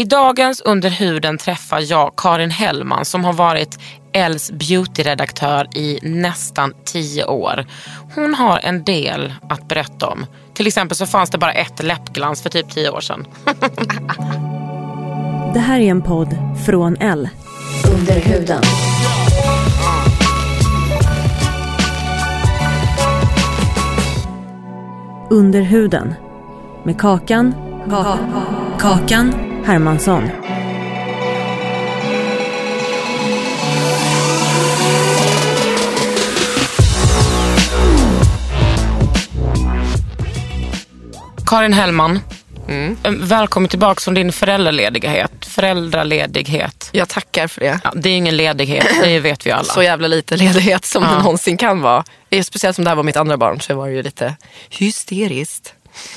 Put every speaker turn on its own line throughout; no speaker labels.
I dagens Under huden träffar jag Karin Hellman som har varit Els beauty-redaktör i nästan tio år. Hon har en del att berätta om. Till exempel så fanns det bara ett läppglans för typ tio år sedan.
Det här är en podd från L.
Under huden.
Under huden. Med Kakan. Kakan Hermansson.
Karin Hellman, eh, välkommen tillbaka från din föräldraledighet. Föräldraledighet.
Jag tackar för det.
Ja, det är ingen ledighet, det vet vi alla.
Så jävla lite ledighet som
Ja.
det någonsin kan vara. Speciellt som det här var mitt andra barn så var det ju lite hysteriskt.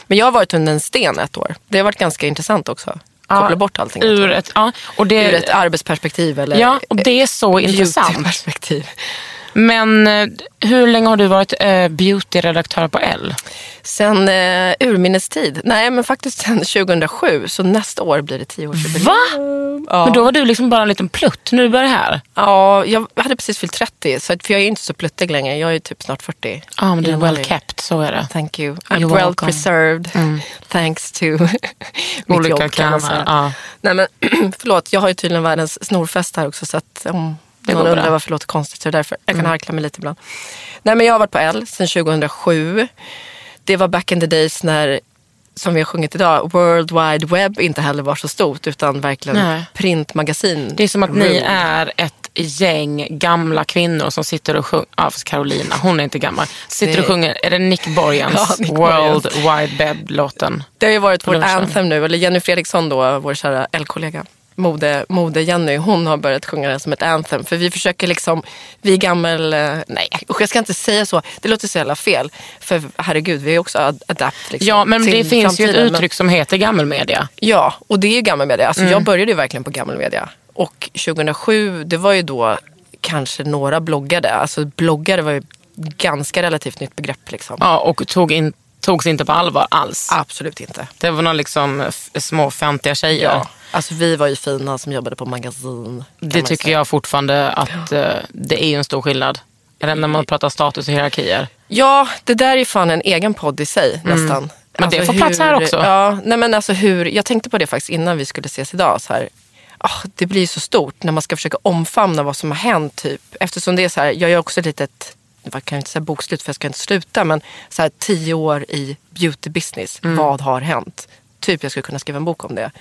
Men jag har varit under en sten ett år. Det har varit ganska intressant också. Koppla bort allting.
Ur ett, ja, och det,
Ur ett arbetsperspektiv eller
ja, och det är så intressant. Men eh, hur länge har du varit eh, beauty-redaktör på L?
Sen eh, urminnes tid. Nej men faktiskt sen 2007. Så nästa år blir det tioårsjubileum.
Va?
Ja.
Men då var du liksom bara en liten plutt när du började här.
Ja, jag hade precis fyllt 30. Så för jag är inte så pluttig längre. Jag är typ snart 40.
Ja, men du är well kept, så är det.
Thank you.
You're
I'm well
welcome.
preserved. Thanks to mitt
Olika
jobb
ja.
Nej men förlåt, jag har ju tydligen världens snorfest här också. Så att om
Det bra.
undrar varför det låter konstigt så är det därför. Jag kan harkla mig lite ibland. Nej men jag har varit på L sedan 2007. Det var back in the days när, som vi har sjungit idag, World Wide Web inte heller var så stort. Utan verkligen
Nej.
printmagasin.
Det är som att ni är ett gäng gamla kvinnor som sitter och sjunger, ja fast Carolina, hon är inte gammal, sitter och sjunger, är det Nick Borgens
Ja, Nick
World
Borgens.
Wide Web-låten?
Det har ju varit vår anthem nu, eller Jenny Fredriksson då, vår kära L-kollega. Mode, mode Jenny, hon har börjat sjunga den som ett anthem. För vi försöker liksom, vi är gammal, eh, nej usch, jag ska inte säga så, det låter så jävla fel. För herregud, vi är också ad- adapt. Liksom,
Ja, men det finns ju ett
men-
uttryck som heter gammelmedia.
Ja, och det är ju gammelmedia. Alltså,
Mm.
Jag började ju verkligen på gammelmedia. Och 2007, det var ju då kanske några bloggade. Alltså bloggare var ju ganska relativt nytt begrepp. Liksom.
Ja, och tog in, togs inte på allvar alls.
Absolut inte.
Det var några liksom små fjantiga tjejer.
Ja. Alltså vi var ju fina som jobbade på magasin.
Det tycker
säga.
jag fortfarande att eh, det är en stor skillnad. Eller när man pratar status och hierarkier.
Ja, det där är fan en egen podd i sig nästan.
Mm.
Alltså
Men det får plats här också.
Ja, nej men alltså hur, jag tänkte på det faktiskt innan vi skulle ses idag. Så här, ah, det blir så stort när man ska försöka omfamna vad som har hänt. Typ. Eftersom det är så här, jag gör också ett litet, jag kan inte säga bokslut för jag ska inte sluta, men så här, tio år i beauty business.
Mm.
Vad har hänt? Typ jag skulle kunna skriva en bok om det.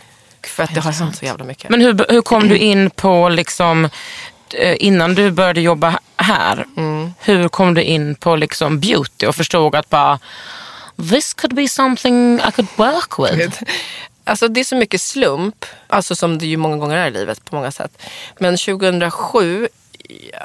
För att det har hänt så jävla mycket.
Men hur, hur kom du in på, liksom, eh, innan du började jobba här,
Mm.
hur kom du in på liksom beauty och förstod att bara, this could be something I could work with?
Alltså det är så mycket slump, alltså som det ju många gånger är i livet på många sätt. Men 2007,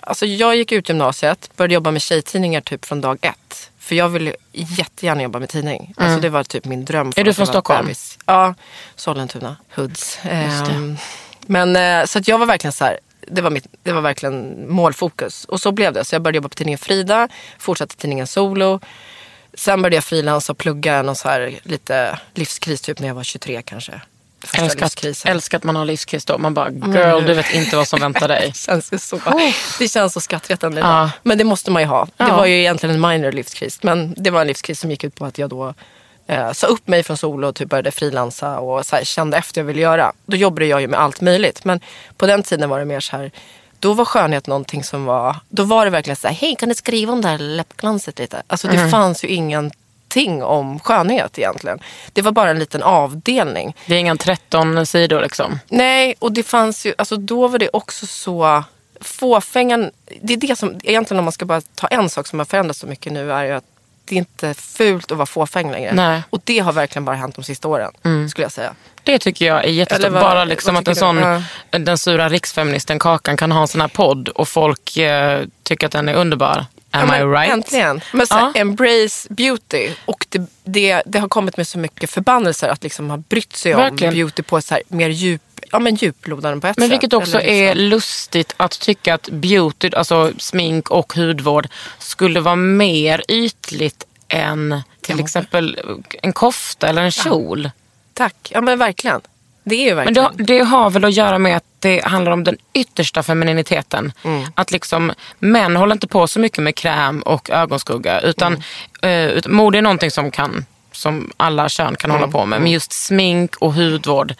alltså jag gick ut gymnasiet, började jobba med tjejtidningar typ från dag ett. För jag ville jättegärna jobba med tidning. Alltså det var typ min dröm.
Mm. Är du från Stockholm?
bebis. Ja, Sollentuna, Hoods. Ehm, men eh, så att jag var verkligen så här, det var, mitt, det var verkligen målfokus. Och så blev det. Så jag började jobba på tidningen Frida, fortsatte tidningen Solo. Sen började jag frilansa och plugga någon så här lite livskris typ när jag var 23 kanske.
Älskar att,
livskrisen.
älskar att man har livskris då. Man bara, girl du vet inte vad som väntar dig.
känns det, så, det känns så skrattretande. Idag. Men det måste man ju ha. Det var ju egentligen en minor livskris. Men det var en livskris som gick ut på att jag då eh, sa upp mig från solo och typ började frilansa och så här, kände efter vad jag ville göra. Då jobbade jag ju med allt möjligt. Men på den tiden var det mer så här, då var skönhet någonting som var, då var det verkligen så här, hej kan du skriva om det här läppglanset lite? Alltså det fanns ju ingenting om skönhet egentligen. Det var bara en liten avdelning.
Det är inga 13 sidor liksom.
Nej, och det fanns ju, alltså då var det också så fåfängan, det är det som, egentligen om man ska bara ta en sak som har förändrats så mycket nu är ju att det är inte fult att vara fåfäng längre.
Nej.
Och det har verkligen bara hänt de sista åren, skulle jag säga.
Det tycker jag är jättestort.
Vad-
Bara liksom att en sån, den sura riksfeministen Kakan kan ha en sån här podd och folk eh, tycker att den är underbar. Am
Ja,
I right?
Äntligen. Men så här,
Ja.
embrace beauty. Och det, det, det har kommit med så mycket förbannelser att liksom ha brytt sig
Verkligen.
om beauty på ett så här mer djup, ja, men djuplodande på ett
Men
sätt.
vilket också
Eller
är
liksom-
lustigt att tycka att beauty, alltså smink och hudvård skulle vara mer ytligt än till exempel en kofta eller en kjol.
Tack. Ja men verkligen. Det är ju
Men
verkligen.
det, det har väl att göra med att det handlar om den yttersta femininiteten.
Mm.
Att liksom, män håller inte på så mycket med kräm och ögonskugga. Utan,
Mm.
eh, mode är någonting som, kan, som alla kön kan
Mm.
hålla på med. Men just smink och hudvård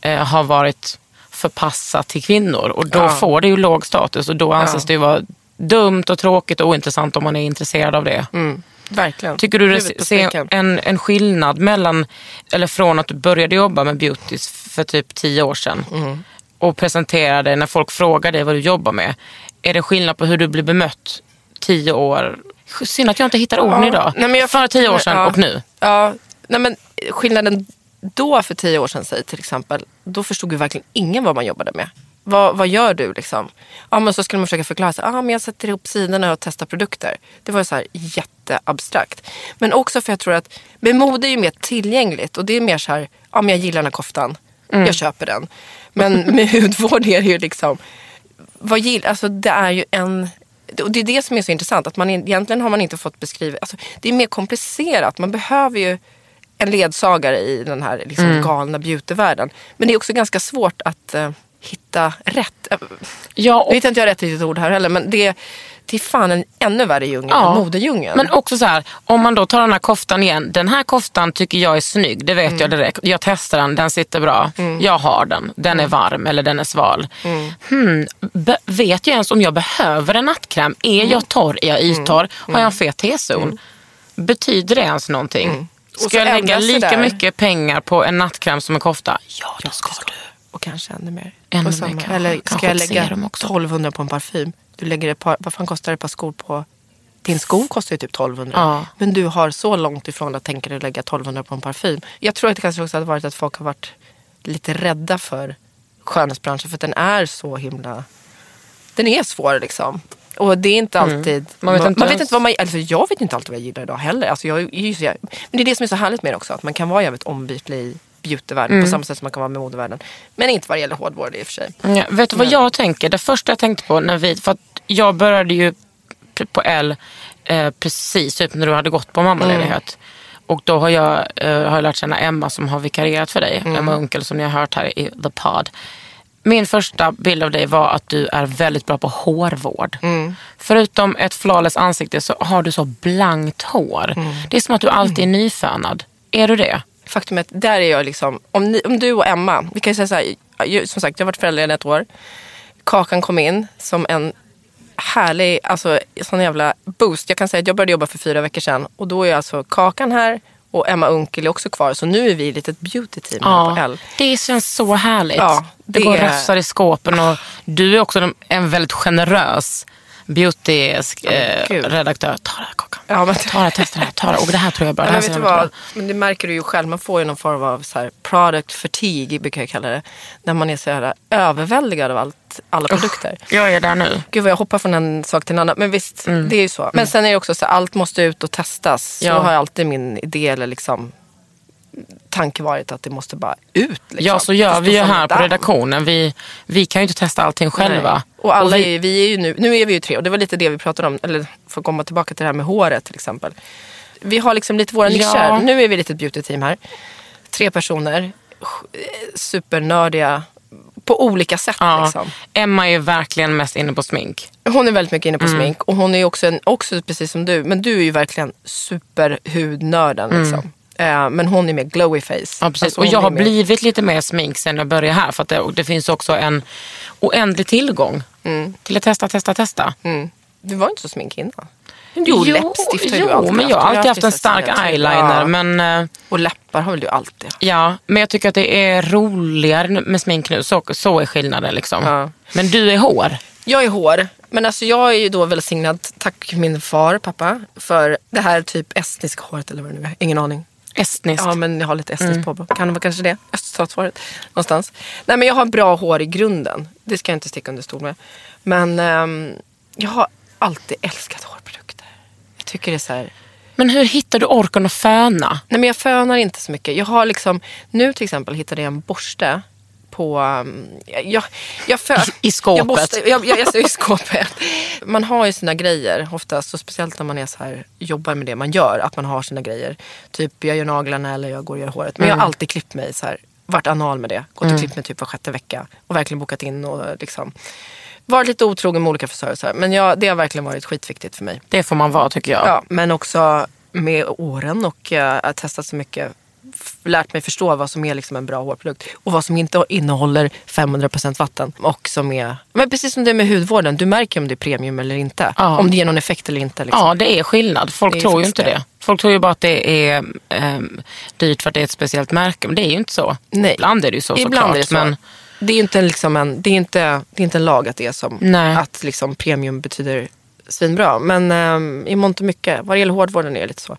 eh, har varit förpassat till kvinnor. Och då
Ja.
får det ju låg status och då anses
Ja.
det vara dumt och tråkigt och ointressant om man är intresserad av det.
Mm, verkligen.
Tycker du det ser en, en skillnad mellan, eller från att du började jobba med beauty för typ tio år sedan
Mm.
och presenterade när folk frågar dig vad du jobbar med. Är det skillnad på hur du blir bemött tio år? Synd att jag inte hittar orden
Ja,
idag.
nej, men jag
för tio år sedan
ja.
och nu.
Ja, nej men skillnaden då för tio år sedan säg till exempel. Då förstod ju verkligen ingen vad man jobbade med. Vad, vad gör du liksom? Ja men så skulle man försöka förklara. Så, ah, men jag sätter ihop sidorna och testar produkter. Det var så här jätteabstrakt. Men också för jag tror att med mode är ju mer tillgängligt. Och det är mer så här, ja men jag gillar den här koftan. Jag köper den. Men med hudvård är det ju liksom, vad gill, alltså det är ju en och det är det som är så intressant. Att man egentligen har man inte fått beskriva. Alltså, det är mer komplicerat. Man behöver ju en ledsagare i den här liksom, galna beautyvärlden. Men det är också ganska svårt att eh, hitta rätt. Eh,
Ja,
Nu
och,
vet jag inte jag rätt riktigt ord här heller. Men det, det är fan en ännu värre djungel
Ja.
än modedjungeln.
men också så här, om man då tar den här koftan igen. Den här koftan tycker jag är snygg, det vet
Mm.
jag direkt. Jag testar den, den sitter bra. Jag har den, den
Mm.
är varm eller den är sval. Hmm, be- vet jag ens om jag behöver en nattkräm? Är
Mm.
jag torr? Är jag yttorr? Har jag en fet T-zon? Betyder det ens någonting?
Mm.
Ska jag lägga lika mycket pengar på en nattkräm som en kofta? Ja, det ska du.
Och kanske ännu mer.
Ännu mer
samma.
kanske.
Eller ska jag lägga
serum också.
1200 på en parfym? Du lägger ett par, vad fan kostar ett par skor på... Din sko kostar ju typ 1200.
Ja.
Men du har så långt ifrån att tänka dig lägga 1200 på en parfym. Jag tror att det kanske också hade varit att folk har varit lite rädda för skönhetsbranschen. För att den är så himla... Den är svår liksom. Och det är inte alltid...
Mm. Man vet inte
man vet inte vad man... Alltså jag vet inte alltid vad jag gillar idag heller. Alltså jag, så- men det är det som är så härligt med det också. Att man kan vara jävligt ombytlig i beautyvärlden
Mm.
på samma sätt som man kan vara med modevärlden. Men inte vad det gäller hårdvård i och för sig.
Ja, vet du vad jag tänker? Det första jag tänkte på när vi, för att jag började ju på L eh, precis typ när du hade gått på mammaledighet. Och då har jag, eh, har jag lärt känna Emma som har vikarierat för dig. Emma Unkel som ni har hört här i The Pod. Min första bild av dig var att du är väldigt bra på hårvård. Förutom ett flawless ansikte så har du så blankt hår. Det är som att du alltid är nyfönad. Är du det?
Faktum är att där är jag liksom, om, ni, om du och Emma, vi kan ju säga så här, som sagt jag har varit föräldraledig ett år. Kakan kom in som en härlig, alltså sån jävla boost. Jag kan säga att jag började jobba för fyra veckor sedan och då är alltså Kakan här och Emma Unkel är också kvar. Så nu är vi ett litet beauty team här på L.
det känns så härligt.
Ja,
det,
det
går
är-
rafsar i skåpen och du är också en väldigt generös beauty-redaktör. ta det här Kakan.
Ja, men,
Ta det, testa det här. Ta det. Och det här tror jag är bra. Det här
men vet du vad? Men det märker du ju själv. Man får ju någon form av så här product fatigue, brukar jag kalla det. När man är så här överväldigad av allt, alla produkter.
Jag är där nu.
Gud vad jag hoppar från en sak till en annan. Men visst, det är ju så. Men sen är det också så att allt måste ut och testas. Så
Ja.
har jag alltid min idé eller liksom tanke varit att det måste bara ut. Liksom.
Ja, så gör vi ju här på redaktionen. Vi, vi kan ju inte testa allting själva.
Nej. Och alla
vi-
är, vi är ju nu, nu är vi ju tre och det var lite det vi pratade om, eller för att komma tillbaka till det här med håret till exempel. Vi har liksom lite våra nischer.
Ja.
Nu är vi ett litet beauty-team här. Tre personer, eh, supernördiga på olika sätt.
Ja,
Liksom.
Emma är ju verkligen mest inne på smink.
Hon är väldigt mycket inne på
Mm.
smink och hon är också, en, också precis som du, men du är ju verkligen superhudnörden.
Mm.
Eh, men hon är mer glowy face.
Ja, precis.
Alltså,
och jag har blivit lite mer smink sen jag började här. För att det, det finns också en oändlig tillgång till att testa, testa, testa.
Mm. Du var inte så smink innan. Jo, läppstift har
jo,
ju alltid
men jag har alltid haft en stark eyeliner.
Ja.
Men, eh,
Och läppar har väl du alltid.
ja, men jag tycker att det är roligare med smink nu. Så, så är skillnaden. Liksom.
Ja.
Men du är hår.
Jag är hår, men alltså jag är ju då välsignad, tack min far, pappa, för det här typ estniska håret eller vad det nu är. Ingen aning.
Estniskt.
Ja, men jag har lite estniskt på. Kan det vara kanske det? Öststatsvaret. Någonstans. Nej, men jag har bra hår i grunden. Det ska jag inte sticka under stol med. Men ehm, jag har alltid älskat hårprodukter. Jag tycker det är så här...
Men hur hittar du orken att föna?
Nej, men jag fönar inte så mycket. Jag har liksom... Nu till exempel hittade jag en borste på... Um, jag, jag fö,
I- i skåpet.
Jag, måste, jag, jag, jag, I skåpet. Man har ju sina grejer oftast. Och speciellt när man är så här, jobbar med det man gör. Att man har sina grejer. Typ jag gör naglarna eller jag går och gör håret. Men jag har alltid klippt mig så här. Varit anal med det. Gått och klippt mig typ var sjätte vecka. Och verkligen bokat in och liksom. Varit lite otrogen med olika frisörer. Men jag, det har verkligen varit skitviktigt för mig.
Det får man vara tycker jag.
Ja, men också med åren och uh, har testat så mycket. Lärt mig förstå vad som är liksom en bra hårprodukt. Och vad som inte innehåller 500% vatten. Och som är, men precis som det är med hudvården. Du märker om det är premium eller inte.
Ja.
Om det ger någon effekt eller inte. Liksom.
Ja, det är skillnad. Folk
är
tror ju inte
det.
det. Folk tror ju bara att det är ehm, dyrt för att det är ett speciellt märke. Men det är ju inte så.
Nej.
Ibland är det ju så
Ibland
såklart.
är det så.
Men
Det är ju inte, liksom en, det är inte, det är inte en lag att det är som
Nej.
att liksom premium betyder svinbra. Men um, i mångt och mycket, vad det gäller hårdvården är det lite så.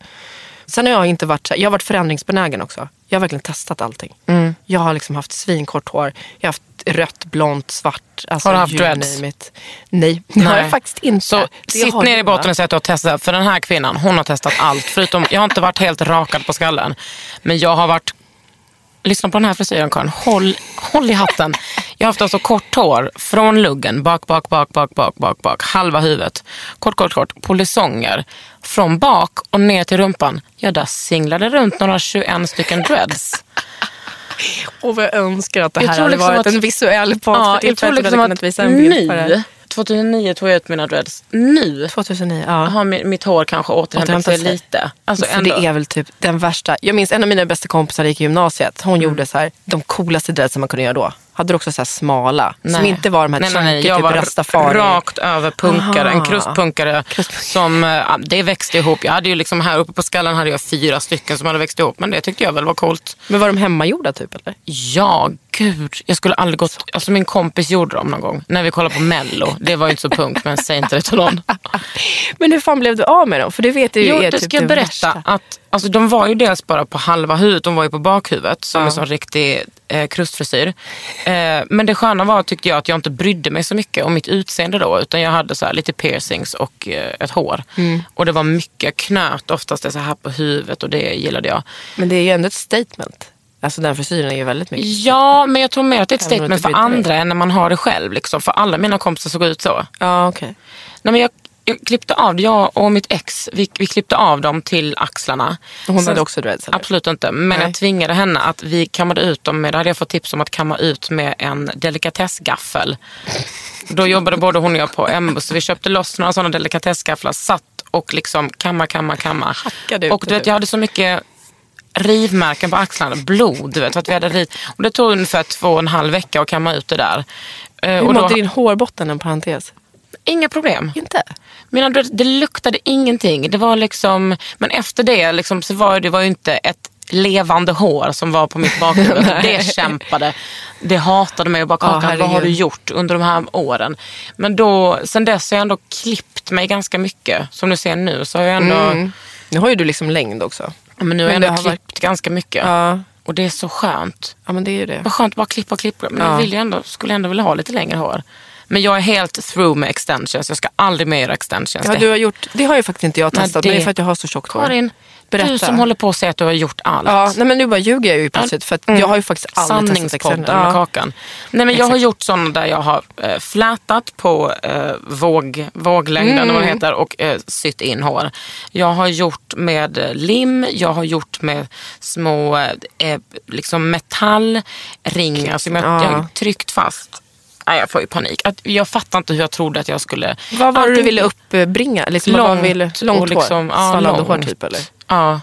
Sen har jag inte varit, jag har varit förändringsbenägen också. Jag har verkligen testat allting.
Mm.
Jag har liksom haft svinkort hår. Jag har haft rött, blont, svart. Alltså,
Har du haft dreads?
it. Nej, det har jag faktiskt inte.
Så
Det
sitt ner i botten och säg att du har testat. För den här kvinnan, hon har testat allt. Förutom, jag har inte varit helt rakad på skallen. Men jag har varit, lyssna på den här frisyren Karin, håll, håll i hatten. Jag har haft alltså kort hår från luggen, bak, bak, bak, bak, bak, bak, bak, halva huvudet. Kort, kort, kort, polisonger. Från bak och ner till rumpan. Ja, där singlade runt några 21 stycken dreads.
Och vad jag önskar att det här hade
liksom
varit
att-
en visuell podd
Ja,
för
jag tror liksom
kunnat
att
visa en bild på det.
nu, 2009 tog jag ut mina dreads. Nu
2009, ja.
har mi- mitt hår kanske återhämtat sig
sig.
lite. Alltså
för
ändå,
det är väl typ den värsta. Jag minns en av mina bästa kompisar gick i gymnasiet. Hon
Mm.
gjorde så här, de coolaste dreadsen man kunde göra då. Hade du också så smala? Som
Nej.
inte var de här
nej, nej, nej.
chunky,
Jag
typ
var
rastafari.
rakt över punkare. En krustpunkare. Som, eh, det växte ihop. Jag hade ju liksom här uppe på skallen hade jag fyra stycken som hade växt ihop. Men det tyckte jag väl var coolt.
Men var de hemmagjorda typ eller?
Ja, gud. Jag skulle aldrig gått... Alltså min kompis gjorde dem någon gång. När vi kollade på Mello. Det var ju inte så punkt, men säg inte det till någon.
Men hur fan blev du av med dem? För det vet jag ju
Jo,
är
det
typ
ska jag berätta.
värsta.
Att, alltså, de var ju dels bara på halva huvudet, de var ju på bakhuvudet som
Ja.
en sån riktig eh, krustfrisyr. Eh, men det sköna var tyckte jag att jag inte brydde mig så mycket om mitt utseende då. Utan jag hade så lite piercings och eh, ett hår.
Mm.
Och det var mycket knöt, oftast det så här på huvudet och det gillade jag.
Men det är ju ändå ett statement. Alltså den frisyren är ju väldigt mycket.
Ja, men jag tror mer att det är ett statement för andra än när man har det själv. Liksom. För alla mina kompisar såg ut så.
Ja, okej.
Nej, men jag, jag klippte av jag och mitt ex, vi, vi klippte av dem till axlarna.
Och Hon hade också dreads eller?
Absolut inte. Men
Nej.
jag tvingade henne att vi kammade ut dem med, då hade jag fått tips om att kamma ut med en delikatessgaffel. Då jobbade både hon och jag på MB så vi köpte loss några sådana delikatessgafflar, satt och liksom kamma, kamma, kamma.
Hackade ut
och du vet,
det.
jag hade så mycket rivmärken på axlarna, blod. Du vet, att vi hade riv... Och det tog ungefär två och en halv vecka att kamma ut det där. Eh,
Hur
då,
mådde din hårbotten en parentes?
Inga problem.
Inte?
Mina, du vet, det luktade ingenting. Det var liksom, men efter det liksom, så var det var ju inte ett levande hår som var på mitt bakhuvud. det kämpade. Det hatade mig och bara, Kakan, vad har du gjort under de här åren? Men då, sen dess har jag ändå klippt mig ganska mycket. Som du ser nu så har jag ändå,
Mm. Nu har ju du liksom längd också.
men nu har jag
Men
ändå
det har
klippt ganska mycket.
Ja,
Och det är så skönt.
ja men det är ju det.
Vad skönt att bara klippa och klippa. Men
Ja.
jag vill ändå, skulle ändå vilja ha lite längre hår. Men jag är helt through med extensions. Jag ska aldrig mer göra extensions.
Ja, du har gjort, det har ju faktiskt inte jag
Nej,
testat.
det-
Men det är för att jag har så tjockt hår.
Karin, du
Berätta.
som håller på att säga att du har gjort allt.
Ja, nej, men nu bara ljuger jag ju plötsligt. För att jag har ju faktiskt aldrig testat
Sanningspodden
extern.
med. Kakan. Nej, men jag har
Exakt.
gjort sådana där jag har eh, flätat på eh, våg, våglängden
Mm.
vad det heter, och eh, sytt in hår. Jag har gjort med eh, lim, jag har gjort med små eh, liksom metallringar som jag,
Ja.
jag har tryckt fast. Nej, jag får ju panik. Att, jag fattar inte hur jag trodde att jag skulle...
Vad var det du ville uppbringa? Liksom,
Långt
vad vill, långt
och liksom,
hår?
ja,
Svallande hår
långt.
typ eller?
Ja.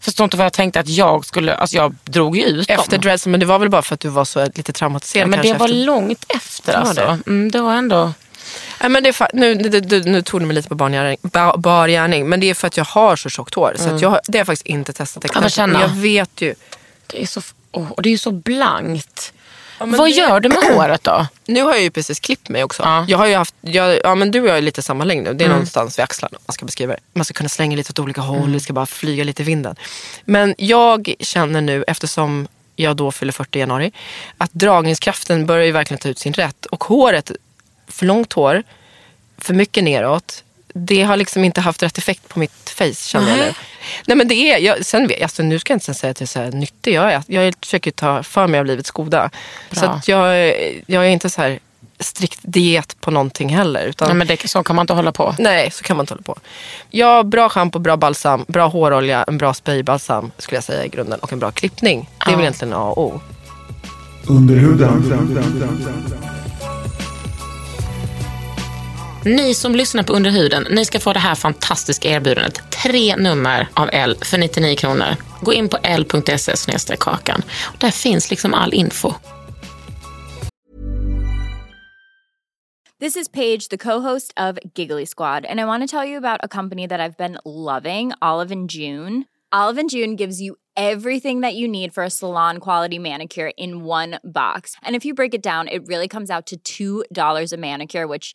Förstår inte vad jag tänkte att jag skulle, alltså jag drog ju ut
Efter
dem.
dreadsen, men det var väl bara för att du var så lite traumatiserad
Ja, men
kanske
det var
efter.
långt efter
Det var
alltså. Mm, det var ändå...
Nej, men det är nu, nu, nu, tog du mig lite på bar gärning, men det är för att jag har så tjockt hår. Så att jag, det har jag faktiskt inte testat.
Ja,
Men jag
jag?
vet ju.
Det är så, och det är så blankt.
Men
vad
det-
gör du med håret då?
Nu har jag ju precis klippt mig också.
Ja.
Jag har ju haft, jag, ja, men du och jag är lite samma längd nu. Det är
Mm.
någonstans vid axlarna man ska beskriva det. Man ska kunna slänga lite åt olika håll, det ska bara flyga lite i vinden. Men jag känner nu, eftersom jag då fyller 40 i januari, att dragningskraften börjar ju verkligen ta ut sin rätt. Och håret, för långt hår, för mycket neråt, det har liksom inte haft rätt effekt på mitt face känner jag
Nej.
nu. Nej men det är, jag, sen alltså, nu ska jag inte säga att jag är så här nyttig. Jag, är, jag försöker ta för mig av livets goda.
Bra.
Så att jag, jag är inte så här strikt diet på någonting heller. Utan,
Nej, men det, så kan man inte hålla på.
Nej, så kan man inte hålla på. Ja, bra schampo, bra balsam, bra hårolja, en bra spraybalsam skulle jag säga i grunden. Och en bra klippning. Det är
Ja.
väl egentligen A och O.
Under huden.
Ni som lyssnar på Under huden, ni ska få det här fantastiska erbjudandet. Tre nummer av L för 99 kronor. Gå in på l.se kakan. Där finns liksom all info.
This is Paige, the co-host of Giggly Squad, and I want to tell you about a company that I've been loving, Olive and June. Olive and June gives you everything that you need for a salon quality manicure in one box. And if you break it down, it really comes out to $2 a manicure, which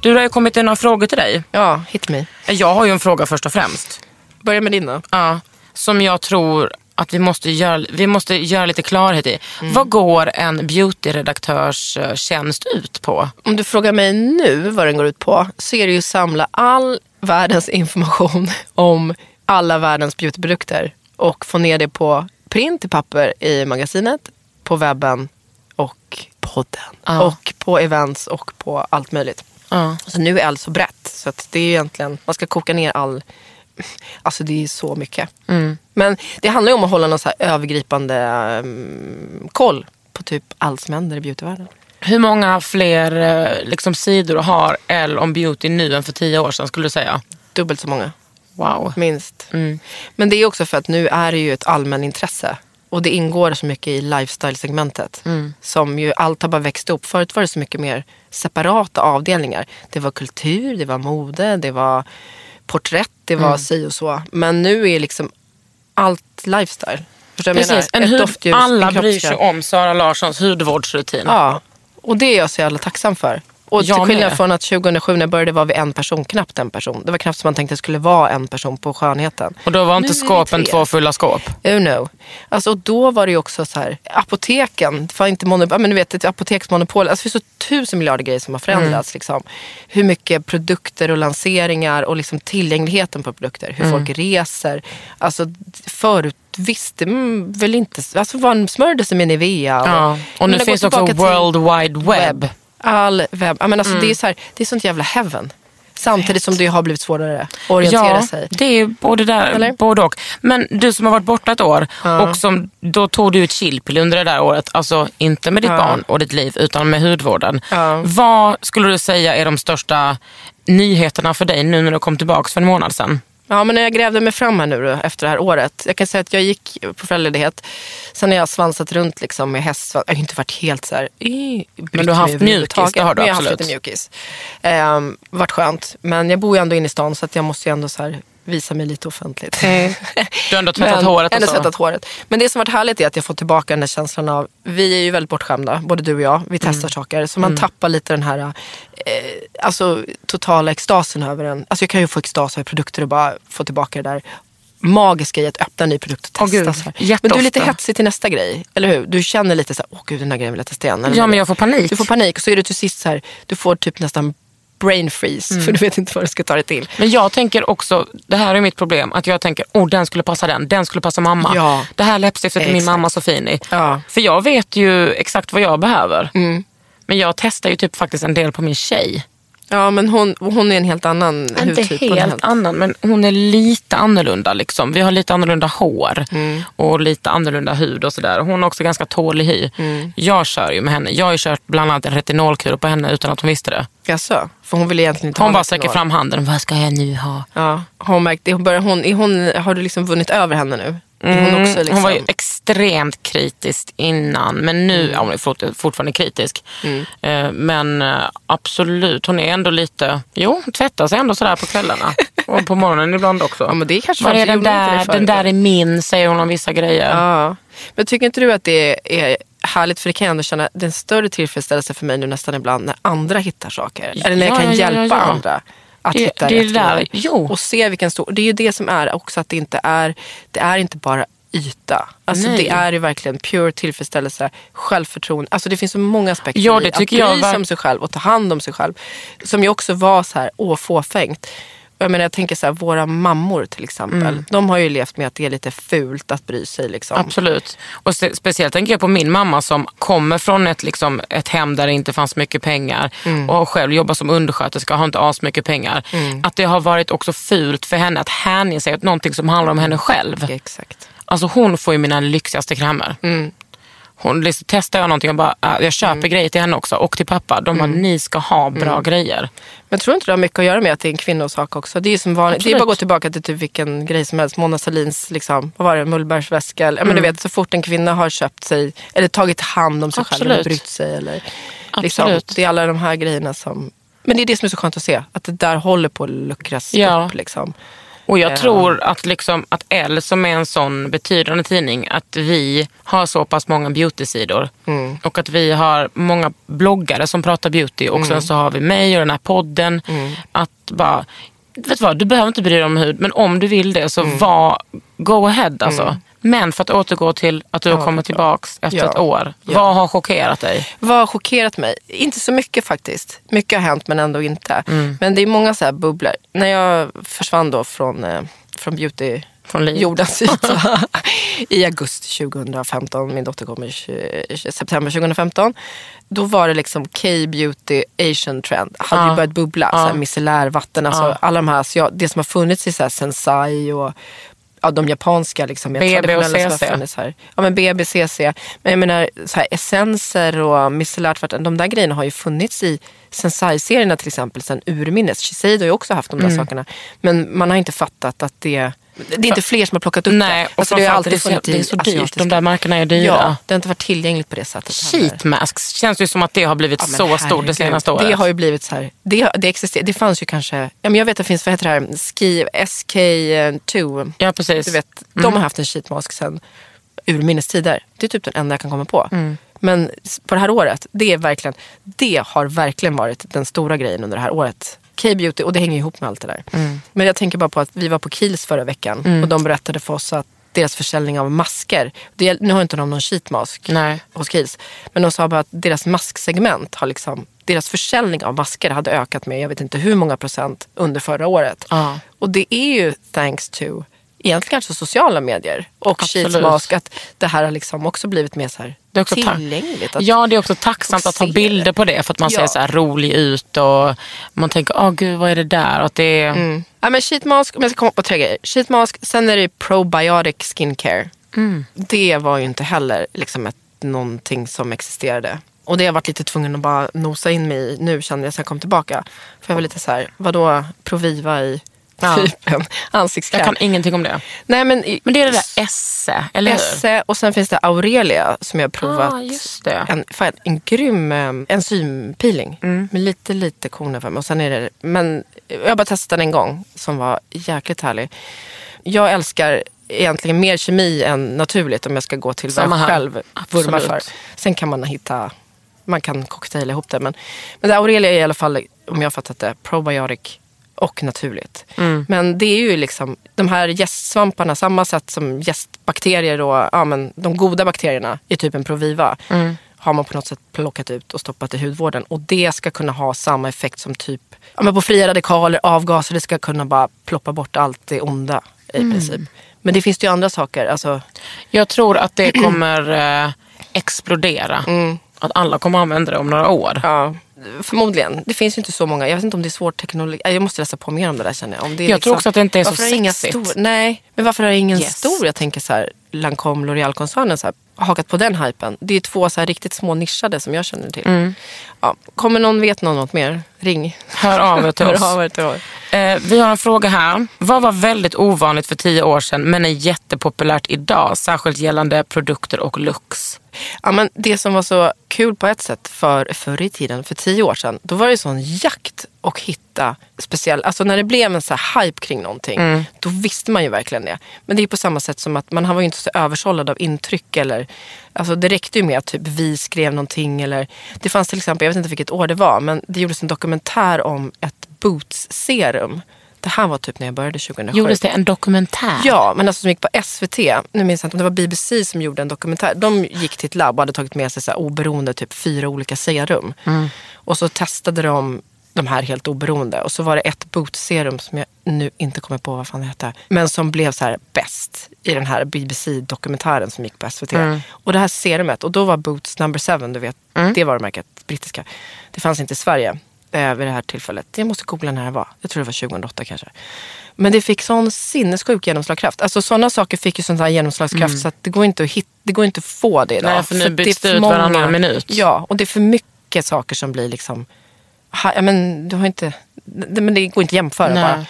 Du, det har ju kommit in några frågor till dig.
Ja, hit me.
Jag har ju en fråga först och främst.
Börja med din då.
Ja, som jag tror att vi måste göra, vi måste göra lite klarhet i.
Mm.
Vad går en beautyredaktörs eh, tjänst ut på?
Om du frågar mig nu vad den går ut på så är det ju att samla all världens information om alla världens beautyprodukter och få ner det på print i papper i magasinet, på webben och podden.
Ja.
Och på events och på allt möjligt.
Ja.
Så nu är allt så brett så att det är egentligen, man ska koka ner all, alltså det är så mycket. Men det handlar ju om att hålla någon så övergripande um, koll på typ allt som händer i beautyvärlden.
Hur många fler eh, liksom, sidor har L om beauty nu än för tio år sedan skulle du säga?
Dubbelt så många.
Wow.
Minst. Men det är också för att nu är det ju ett allmänintresse. Och det ingår så mycket i lifestyle-segmentet. Som ju allt har bara växt upp. Förut var det så mycket mer separata avdelningar. Det var kultur, det var mode, det var porträtt, det var si och så. Men nu är liksom allt lifestyle. Förstår
Precis, en hud,
doftljus,
alla
en
bryr sig om Sara Larssons hudvårdsrutin.
Ja, och det är jag så jävla tacksam för. Och till skillnad från att 2007 när jag började var vi en person, knappt en person. Det var knappt som man tänkte det skulle vara en person på skönheten.
Och då var inte
Nu
skåpen två fulla skåp.
Oh no. Alltså, och då var det ju också så här, apoteken, det var inte monopol, men du vet ett apoteksmonopol. Alltså, det finns så tusen miljarder grejer som har förändrats. Liksom. Hur mycket produkter och lanseringar och liksom tillgängligheten på produkter. Hur folk reser. Alltså, förut visste man väl inte, alltså man smörjde sig med Nivea. och-
Ja. Och nu
Men
finns också World Wide Web.
All webb. Ja, men alltså, det, är så här, det är sånt jävla heaven. Samtidigt som det har blivit svårare att orientera
Ja,
sig.
det är både, där,
Eller?
både och. Men du som har varit borta ett år och som, då tog du ett chillpill under det där året. Alltså inte med ditt
Ja.
barn och ditt liv utan med hudvården.
Ja.
Vad skulle du säga är de största nyheterna för dig nu när du kom tillbaka för en månad sedan?
Ja, men när jag grävde mig fram här nu då, efter det här året. Jag kan säga att jag gick på föräldraledighet. Sen har jag svansat runt liksom med häst. Jag har inte varit helt så här...
Men du har haft mjukis, det har du
men jag har
absolut.
haft lite mjukis. Ehm, varit skönt. Men jag bor ju ändå inne i stan så att jag måste ju ändå så här visa mig lite offentligt.
Du har ändå tvättat
Men-
håret
ändå tvättat håret. Men det som varit härligt är att jag får tillbaka den där känslan av, vi är ju väldigt bortskämda, både du och jag. Vi testar
Mm.
saker. Så man tappar lite den här eh, alltså, totala extasen över en. Alltså jag kan ju få extas över produkter och bara få tillbaka det där magiska i att öppna en ny produkt och
Åh,
testa.
gud.
så här. Men du är lite hetsig till nästa grej, eller hur? Du känner lite så här, åh gud den här grejen vill jag testa igen. Eller
Ja, men jag får panik.
Du får panik och så är det till sist så här, du får typ nästan brain freeze
Mm.
för du vet inte vad du ska ta dig till.
Men jag tänker också, det här är mitt problem, att jag tänker, oh den skulle passa den, den skulle passa mamma.
Ja.
Det här läppstiftet är min mamma så fin i.
Ja.
För jag vet ju exakt vad jag behöver.
Mm.
Men jag testar ju typ faktiskt en del på min tjej.
Ja men hon, hon är en helt annan
Inte
hudtyp. Är
helt annan, men hon är lite annorlunda. Liksom. Vi har lite annorlunda hår
Mm.
och lite annorlunda hud och sådär. Hon har också ganska tålig hy.
Mm.
Jag kör ju med henne. Jag har ju kört bland annat retinolkur på henne utan att hon visste det.
Jaså? För hon vill egentligen inte
Hon
ha
bara sträcker fram handen. Vad ska jag nu ha?
Ja, hon märkt det? Hon börjar, hon, hon, har du liksom vunnit över henne nu? Är hon, också liksom,
Mm, Hon var ju extremt kritisk innan, men nu ja, hon är fort, fortfarande kritisk.
Mm.
Eh, Men eh, absolut, hon är ändå lite, jo, hon tvättar sig ändå sådär på kvällarna. och på morgonen ibland också.
Ja, men det är kanske
Var är den där? Den där är min, säger hon om vissa grejer.
Ja. Men tycker inte du att det är härligt? För det kan jag ändå känna, det är en större tillfredsställelse för mig nu nästan ibland när andra hittar saker. Eller när jag
Ja,
kan
ja, ja,
hjälpa
ja.
andra att
Det-
hitta
det
rätt
där- jo.
Och se vilken stor... Det är ju det som är också att det inte är, det är inte bara yta. Alltså
Nej.
det är ju verkligen pure tillfredsställelse, självförtroende. Alltså det finns så många aspekter
Ja,
i
det
att
tycker
bry
jag
sig om sig själv och ta hand om sig själv. Som ju också var så här, åh fåfängt. Jag, menar, jag tänker så här, våra mammor till exempel.
Mm.
De har ju levt med att det är lite fult att bry sig. Liksom.
Absolut. Och se- speciellt tänker jag på min mamma som kommer från ett, liksom, ett hem där det inte fanns mycket pengar
Mm.
och själv jobbar som undersköterska och har inte as mycket pengar. Att det har varit också fult för henne att hänge sig åt någonting som handlar om henne själv.
Exakt.
Alltså hon får ju mina lyxigaste krämer.
Mm.
Hon, liksom, testar jag någonting och bara, äh, jag köper grejer till henne också och till pappa. De bara,
Mm.
ni ska ha bra grejer.
Men tror inte det har mycket att göra med att det är en kvinnosak också? Det är som vanligt. Det är
Absolut.
bara att gå tillbaka till typ vilken grej som helst. Mona Sahlins, liksom, vad var det, Mullbergsväska. Eller, men du vet, så fort en kvinna har köpt sig, eller tagit hand om sig själv eller
Absolut.
brytt sig. Eller, liksom,
Absolut.
det är alla de här grejerna som... Men det är det som är så skönt att se. Att det där håller på att luckras
Ja.
upp. Liksom.
Och jag
Ja.
tror att, liksom, att Elle som är en sån betydande tidning, att vi har så pass många beautysidor.
Mm.
Och att vi har många bloggare som pratar beauty. Och
Mm.
sen så har vi mig och den här podden. Att bara, vet du vad, du behöver inte bry dig om hud. Men om du vill det så
Mm.
var, go ahead alltså. Men för att återgå till att du har
Ja,
kommit tillbaks efter
Ja.
ett år.
Ja.
Vad har chockerat dig?
Vad har chockerat mig? Inte så mycket faktiskt. Mycket har hänt men ändå inte.
Mm.
Men det är många så här bubblor. När jag försvann då från, eh, från beauty
Från
jordens yta i augusti 2015. Min dotter kom i september 2015. Då var det liksom K-beauty Asian trend. Hade
Ja.
ju börjat bubbla.
Ja.
Micellärvatten. Alltså
Ja.
alla de här. Så jag, det som har funnits i så här Sensai och ja, de japanska liksom,
BB och CC.
här. Ja men BB, CC. Men jag menar så här, essenser och micellärt vatten. De där grejerna har ju funnits i Sensai-serierna till exempel sen urminnes. Shiseido har ju också haft de där
Mm.
sakerna. Men man har inte fattat att det det är inte fler som har plockat upp
Nej,
det.
och
Alltså, det
framförallt
alltid
det är så- det är så dyrt. De där märkena är dyra.
Ja, det har inte varit tillgängligt på det sättet.
Sheet masks känns ju som att det har blivit
Ja, men
så stort det senaste året.
Det har ju blivit så här. Det, det, existerar, det fanns ju kanske, ja, men jag vet att det finns, vad heter det här, Ski, SK2.
Ja, precis.
Du vet, De har haft en sheetmask sedan urminnes tider. Det är typ den enda jag kan komma på. Men s- på det här året, det, är verkligen, det har verkligen varit den stora grejen under det här året. K-beauty, och det hänger ihop med allt det där. Men jag tänker bara på att vi var på Kiehl's förra veckan och de berättade för oss att deras försäljning av masker, det, nu har inte de någon sheetmask
Nej.
hos Kiehl's, men de sa bara att deras masksegment har liksom, deras försäljning av masker hade ökat med jag vet inte hur många procent under förra året.
Ja.
Och det är ju thanks to egentligen kanske sociala medier och
Absolut.
Sheetsmask att det här har liksom också blivit mer så här
Det är också
tillgängligt. Att,
Ja, det är också tacksamt att ha bilder på det för att man
Ja.
ser så här rolig ut och man tänker, åh gud vad är det där? Och att det är...
Mm. Ja, men sheetmask, om jag ska komma på tre grejer. Sheetmask, sen är det probiotic skincare.
Mm.
Det var ju inte heller liksom ett, någonting som existerade. Och det har jag varit lite tvungen att bara nosa in mig i nu kände jag sen jag kom tillbaka. För jag var lite så här, vadå Proviva i
Ja.
typ en ansiktskräm.
Jag kan ingenting om det.
Nej, men,
Men det är det där Esse, eller?
Esse och sen finns det Aurelia som jag har provat.
Ah, just det.
En, fan, en grym eh, enzympeeling
Mm.
med lite, lite korn för mig. Och sen är det, men jag har bara testat den en gång som var jäkligt härlig. Jag älskar egentligen mer kemi än naturligt om jag ska gå till vad jag
här.
själv vurmar för. Sen kan man hitta, man kan cocktaila ihop det. Men, men det Aurelia är i alla fall, om jag har fattat det, probiotic och naturligt.
Mm.
Men det är ju liksom de här gästsvamparna, samma sätt som gästbakterier och ja, men de goda bakterierna i typ en Proviva.
Mm.
Har man på något sätt plockat ut och stoppat i hudvården. Och det ska kunna ha samma effekt som typ ja, men på fria radikaler, avgaser. Det ska kunna bara ploppa bort allt det onda i
Mm.
princip. Men det finns ju andra saker. Alltså,
Jag tror att det kommer eh, explodera. Att alla kommer använda det om några år.
ja, förmodligen. Det finns ju inte så många. Jag vet inte om det är svår teknologi. Jag måste läsa på mer om det där känner jag. Om det är
Jag tror också att det inte är så sexigt.
Stor, nej, men varför har ingen
Yes.
stor? Jag tänker så här, Lancome, L'Oreal-koncernen så här, har hakat på den hypen. Det är två så riktigt små nischade som jag känner till.
Mm.
Ja, kommer någon vet någon något mer? Ring.
Hör av er till oss.
Hör av er till oss.
Eh, vi har en fråga här. Vad var väldigt ovanligt för tio år sedan men är jättepopulärt idag? Särskilt gällande produkter och looks.
Ja, men det som var så kul på ett sätt för, förr i tiden, för tio år sedan, då var det sån jakt och hitta speciell, alltså när det blev en så här hype kring någonting, då visste man ju verkligen det. Men det är på samma sätt som att man var ju inte så översållad av intryck eller, alltså det räckte ju med att typ vi skrev någonting eller, det fanns till exempel, jag vet inte vilket år det var, men det gjordes en dokumentär om ett Boots-serum. Det här var typ när jag började 2007.
Gjordes det en dokumentär?
Ja, men alltså som gick på SVT. Nu minns jag inte om det var BBC som gjorde en dokumentär. De gick till ett labb och hade tagit med sig så här oberoende typ fyra olika serum. Och så testade de de här helt oberoende. Och så var det ett bootserum som jag nu inte kommer på vad fan det hette. Men som blev så här bäst i den här BBC-dokumentären som gick på SVT. Och det här serumet, och då var Boots number seven, du vet, det varumärket, brittiska. Det fanns inte i Sverige eh, vid det här tillfället. Jag måste googla när det var. Jag tror det var 2008 kanske. Men det fick sån sinnessjuk genomslagskraft. Alltså sådana saker fick ju sån här genomslagskraft så att det går inte att, hit, det går inte att få det idag.
Nej, för nu byts det ut varannan minut.
Ja, och det är för mycket saker som blir liksom... Ja, men du har inte... Det, men det går inte att jämföra
Nej.
bara.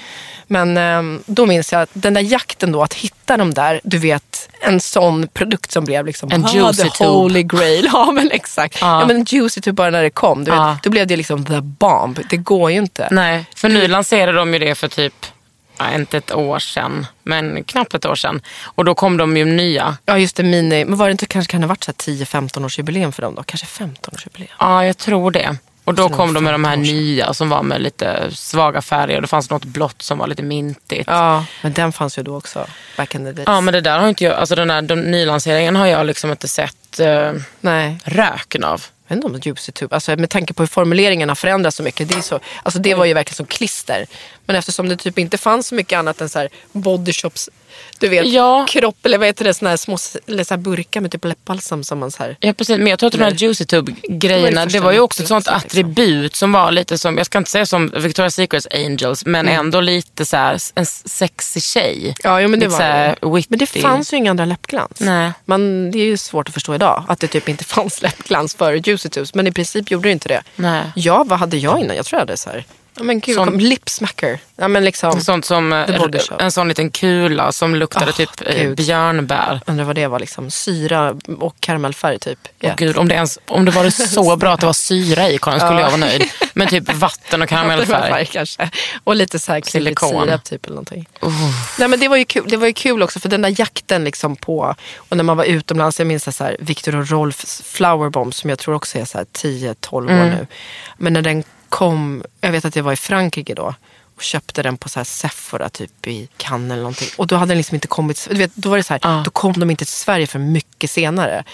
Men ehm, då minns jag att den där jakten då, att hitta de där, du vet, en sån produkt som blev liksom
En
ah,
juicy
the
tube.
holy grail. Ja men exakt.
Ja.
Ja. men juicy tube bara när det kom. Du vet, då blev det liksom the bomb. Det går ju inte.
Nej, för nu lanserade de ju det för typ, ja, inte ett år sedan, men knappt ett år sedan. Och då kom de ju nya.
Ja just det, mini. Men var det inte kanske kan det ha varit så här 10-15 års jubileum för dem då? Kanske 15 års jubileum.
Ja, jag tror det. Och då kom de med de här
15 år sedan.
nya som var med lite svaga färger. Och det fanns något blått som var lite mintigt.
Ja, men den fanns ju då också. Back in the days.
Ja, men det där har inte jag, alltså den här den nylanseringen har jag liksom inte sett eh,
Nej.
röken av.
Jag vet inte om Juicy Tube, alltså med tanke på hur formuleringen har förändrats så mycket. Det, är så, alltså det var ju verkligen som klister. Men eftersom det typ inte fanns så mycket annat än så här body shops, du vet,
Ja.
kropp eller vad heter det, såna här små eller så burkar med typ läppbalsam som man så här.
Ja precis, men jag tror att de här Juicy Tube-grejerna,
Det
det, var ju också ett sånt
liksom.
attribut som var lite som, jag ska inte säga som Victoria's Secrets Angels, men ändå lite så här en sexig tjej.
Mm. Ja, jo, men det
lite
var
här
det.
witty.
Men det fanns ju inga andra läppglans.
Nej.
Men det är ju svårt att förstå idag att det typ inte fanns läppglans för Juicy Tubes. Men i princip gjorde det inte det.
Nej.
Ja, vad hade jag innan? Jag tror jag hade så här. Ja men gud, lipsmacker. Ja men liksom.
Sånt som eh, en sån liten kula som luktade
Åh,
typ eh,
Gud.
björnbär.
Undrar vad det var liksom. Syra och karamellfärg typ.
Åh, Gud, om, det ens, om det var så bra att det var syra i Karin skulle
Ja.
jag vara nöjd. Men typ vatten och karamellfärg.
Kanske. Och lite så här
Silikon.
Sirap typ eller någonting. Nej men det var ju kul. Det var ju kul också för den där jakten liksom på. Och när man var utomlands. Jag minns så här Victor och Rolfs Flower Bomb som jag tror också är så här 10-12 år nu. Men när den kom. Jag vet att jag var i Frankrike då. Och köpte den på så här Sephora typ i Cannes eller någonting. Och då hade den liksom inte kommit. Du vet, då var det så här.
Ja.
Då kom de inte till Sverige för mycket senare.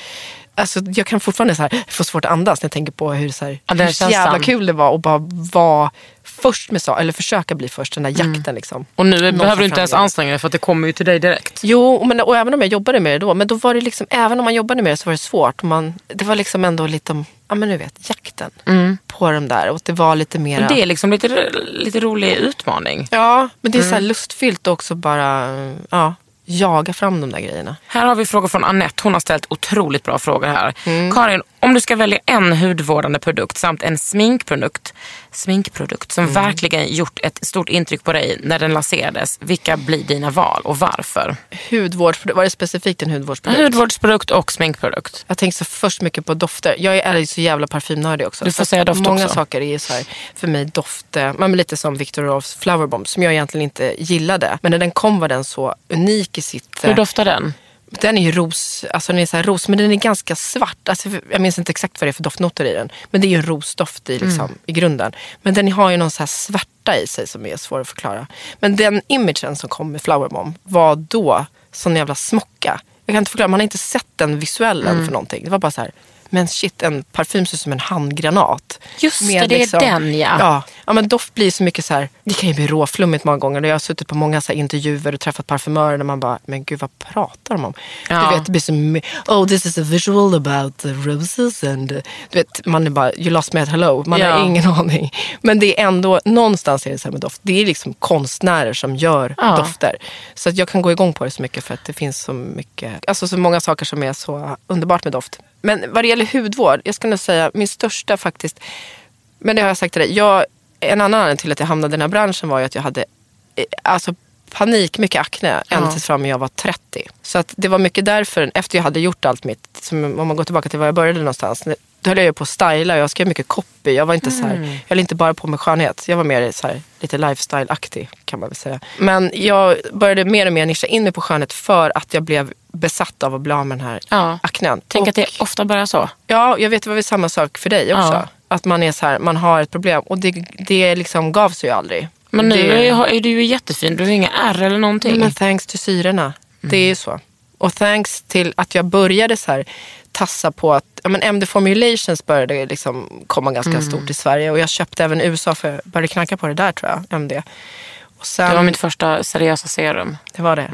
Alltså, jag kan fortfarande så här, få svårt att andas när jag tänker på hur, så här,
Ja,
hur så jävla kul det var att bara vara först med saker, eller försöka bli först, den där jakten liksom.
Och nu
Någon
behöver du inte ens anstränga dig för att det kommer ju till dig direkt.
Jo, men, och även om jag jobbade med det då, men då var det liksom, även om man jobbade med det så var det svårt. Man, det var liksom ändå lite, ja men du vet, jakten på de där. Och det var lite mer...
Men det är liksom lite, lite rolig utmaning.
Ja, men det är så här lustfyllt också bara, ja. Jaga fram de där grejerna.
Här har vi frågor från Annette. Hon har ställt otroligt bra frågor här.
Mm.
Karin, om du ska välja en hudvårdande produkt samt en sminkprodukt, sminkprodukt som
Mm.
verkligen gjort ett stort intryck på dig när den lanserades. Vilka blir dina val och varför?
Hudvårdsprodukt, var det specifikt en hudvårdsprodukt?
Hudvårdsprodukt och sminkprodukt.
Jag tänker så först mycket på dofter. Jag är så jävla parfymnördig också.
Du får säga doft
Många
också.
saker är så här, för mig doft, men lite som Victor Rolfs Flower Bomb som jag egentligen inte gillade. Men när den kom var den så unik i sitt... eh,
Hur doftar den?
Den är ju ros, alltså den är så ros, men den är ganska svart. Alltså, jag minns inte exakt vad det är för doftnoter i den. Men det är ju en rosdoft i, liksom,
Mm.
i grunden. Men den har ju någon så här svärta i sig som är svår att förklara. Men den imagen som kom med Flower Bomb var då sån jävla smocka. Jag kan inte förklara, man har inte sett den visuellen
Mm.
för någonting. Det var bara så här, men shit, en parfym ser ut som en handgranat.
Just
Med
det, det är
liksom-
den ja.
Ja, ja, men doft blir så mycket så här, det kan ju bli råflummigt många gånger. Och Jag har suttit på många så intervjuer och träffat parfymörer där man bara, men gud vad pratar de om?
Ja.
Du vet, det blir så oh this is a visual about the roses and du vet, man är bara, you lost me at hello. Man
Ja.
har ingen aning. Men det är ändå, någonstans är det så här med doft. Det är liksom konstnärer som gör
Ja.
dofter. Så att jag kan gå igång på det så mycket för att det finns så mycket, alltså så många saker som är så underbart med doft. Men vad det gäller hudvård, jag nog säga min största faktiskt, men det har jag sagt till dig. Jag, en annan anledning till att jag hamnade i den här branschen var ju att jag hade eh, alltså, panik mycket akne ända tills fram jag var 30. Så att det var mycket därför, efter jag hade gjort allt mitt, som, om man går tillbaka till var jag började någonstans. Då höll jag ju på att styla, jag skrev mycket copy. Jag var inte så här, jag höll inte bara på med skönhet. Jag var mer så här, lite lifestyle-aktig kan man väl säga. Men jag började mer och mer nischa in mig på skönhet för att jag blev besatt av att bli av med den här
Ja.
aknen.
Tänk
Och-
att det ofta börjar så.
Ja, jag vet det var väl samma sak för dig också.
Ja.
Att man är så här, man har ett problem och det, det liksom gav sig ju aldrig.
Men nu
det,
är, är du ju jättefin. Du har inga ärr eller någonting.
Men thanks till syrorna. Det är ju så. Och thanks till att jag började så här tassa på att ja, men MD Formulations började liksom komma ganska stort i Sverige. Och jag köpte även USA för jag började knacka på det där tror jag, MD. Och sen,
Det var mitt första seriösa serum.
det var det.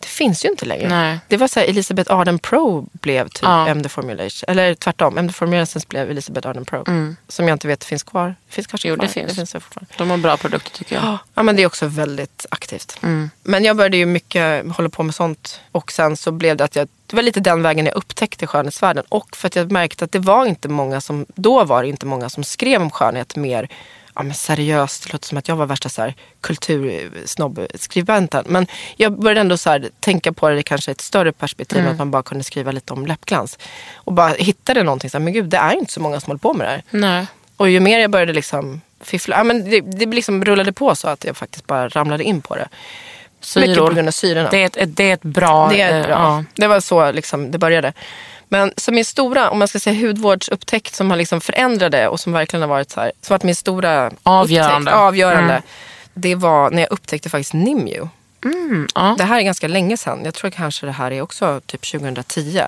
Det finns ju inte längre.
Nej.
Det var så här, Elisabeth Arden Pro blev typ
Ja.
MD Formulation. Eller tvärtom, MD Formulations blev Elisabeth Arden Pro. Som jag inte vet finns kvar. Finns kanske
Jo, det
kvar.
finns.
Det finns det fortfarande.
De har bra produkter tycker jag.
Ja, ja, men det är också väldigt aktivt. Men jag började ju mycket hålla på med sånt. Och sen så blev det att jag, det var lite den vägen jag upptäckte skönhetsvärlden. Och för att jag märkte att det var inte många som, då var det inte många som skrev om skönhet mer ja, men seriöst. Det låter som att jag var värsta så här, kultursnobbskribenten. Men jag började ändå så här, tänka på det i kanske ett större perspektiv. Att man bara kunde skriva lite om läppglans. Och bara hittade någonting, så här, men gud det är inte så många som håller på med det här.
Nej.
Och ju mer jag började liksom fiffla, ja, men det, det liksom rullade på så att jag faktiskt bara ramlade in på det. Mycket på
Syror.
grund av syrorna.
Det är, ett, ett, det är ett bra...
Det är
eh,
bra.
ja.
Det var så liksom det började. Men så min stora, om man ska säga hudvårdsupptäckt som har liksom förändrade och som verkligen har varit så här, som varit min stora
Avgörande.
upptäckt, avgörande.
Mm.
Det var när jag upptäckte faktiskt Nimju.
ja.
Det här är ganska länge sedan. Jag tror kanske det här är också typ 2010.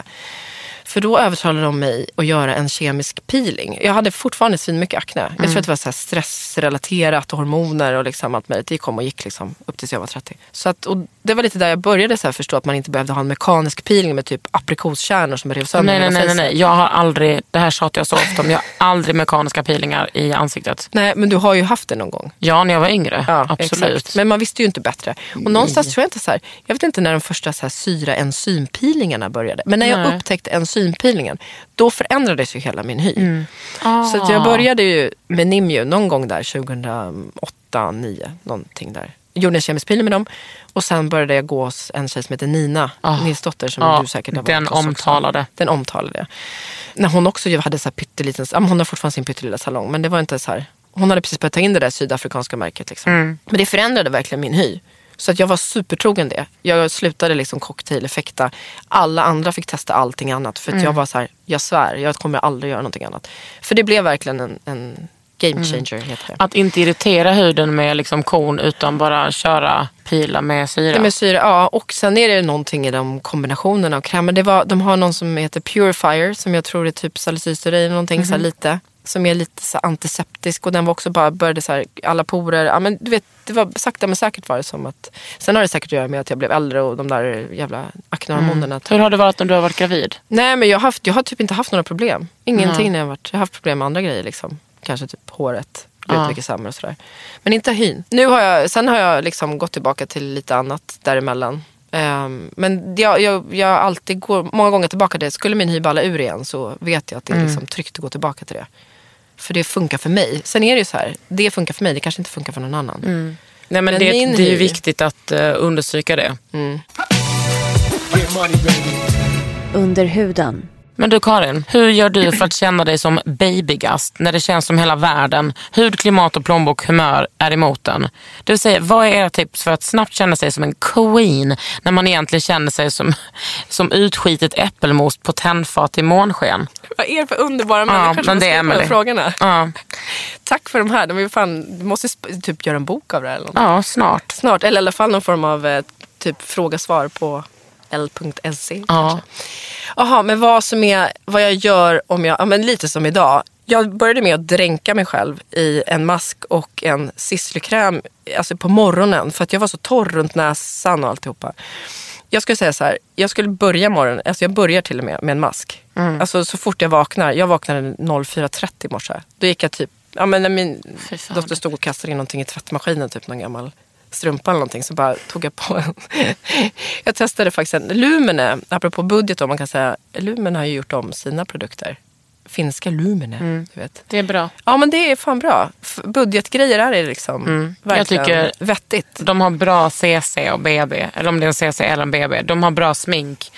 För då övertalade de mig att göra en kemisk peeling. Jag hade fortfarande mycket akne. Jag tror att det var så stressrelaterat och hormoner och liksom allt möjligt. Det kom och gick liksom upp tills jag var 30. Så att, och det var lite där jag började så förstå att man inte behövde ha en mekanisk peeling med typ aprikoskärnor som rev sönder
Nej, nej,
hela
nej, nej, nej. Jag har aldrig, det här tjatar jag så ofta om, jag har aldrig mekaniska peelingar i ansiktet.
Nej, men du har ju haft det någon gång.
Ja, när jag var yngre.
Ja,
Absolut.
Exakt. Men man visste ju inte bättre. Och någonstans tror jag inte så här, jag vet inte när de första så här syra enzympeelingarna började. Men när jag upptäckte enzympeelingen, då förändrades ju hela min hy.
Mm.
Så att jag började ju med Nimju någon gång där 2008, 2009, någonting där. Gjorde en kemisk peeling med dem och sen började jag gå hos en tjej som heter Nina
Ah.
Nilsdotter som
Ja,
du säkert har
den
varit också.
omtalade.
Den omtalade. När hon också hade så här pytteliten, hon har fortfarande sin pyttelilla salong men det var inte så här, hon hade precis börjat ta in det där sydafrikanska märket. Liksom.
Mm.
Men det förändrade verkligen min hy. Så att jag var supertrogen det. Jag slutade liksom cocktail-effekta. Alla andra fick testa allting annat. För att
Mm.
jag var så här, jag svär, jag kommer aldrig göra någonting annat. För det blev verkligen en, en game
Mm.
changer heter det.
Att inte irritera huden med liksom kon utan bara köra pila med syra.
Det med syra, ja. Och sen är det någonting i de kombinationerna av krämer. Det var, de har någon som heter Purifier som jag tror är typ salicylstyren eller någonting så här lite. Som är lite så antiseptisk och den var också bara, började så här, alla porer. Ja, men du vet, det var sakta men säkert var det som att. Sen har det säkert att göra med att jag blev äldre och de där jävla aknehormonerna.
Hur har det varit när du har varit gravid?
Nej men jag har, haft, jag har typ inte haft några problem. Ingenting när jag har varit, jag har haft problem med andra grejer liksom. Kanske typ håret. Blivit
Ja.
mycket sämre och sådär. Men inte hyn. Nu har jag, sen har jag liksom gått tillbaka till lite annat däremellan. Ehm, men jag, jag, jag alltid går många gånger tillbaka till det. Skulle min hy balla ur igen så vet jag att det är liksom tryggt att gå tillbaka till det. För det funkar för mig. Sen är det ju så här, det funkar för mig, det kanske inte funkar för någon annan.
Nej, men
Men
det,
min
det är ju viktigt att eh, understryka det.
Under huden.
Men du Karin, hur gör du för att känna dig som babygast när det känns som hela världen, hud, klimat och plånbok, humör är emot den? Vill säga, vad är era tips för att snabbt känna sig som en queen när man egentligen känner sig som, som utskitet äppelmos på tändfat i månsken?
Vad är det för underbara
Ja,
människor
men
som
det är
de frågorna?
Ja,
Tack för de här. De är fan, du måste typ göra en bok av det här. Eller något.
ja snart.
Snart, eller i alla fall någon form av eh, typ fråga-svar på l.se.
Ja.
Jaha, men vad som är, vad jag gör om jag, ja men lite som idag. Jag började med att dränka mig själv i en mask och en sisslekräm alltså på morgonen för att jag var så torr runt näsan och alltihopa. Jag skulle säga så här, jag skulle börja morgonen, alltså jag börjar till och med med en mask. Alltså så fort jag vaknar, jag vaknade 04.30 i morse. Då gick jag typ, ja men när min dotter stod och kastade in någonting i tvättmaskinen, typ någon gammal strumpa eller någonting, så bara tog jag på en. jag testade faktiskt en Lumene, apropå budget då, man kan säga, Lumene har ju gjort om sina produkter. Finska Lumene, du vet.
Det är bra.
Ja men det är fan bra. Budgetgrejer är det liksom
Mm. Jag
verkligen
tycker-
vettigt.
De har bra CC och BB, eller om det är en CC eller en BB. De har bra smink.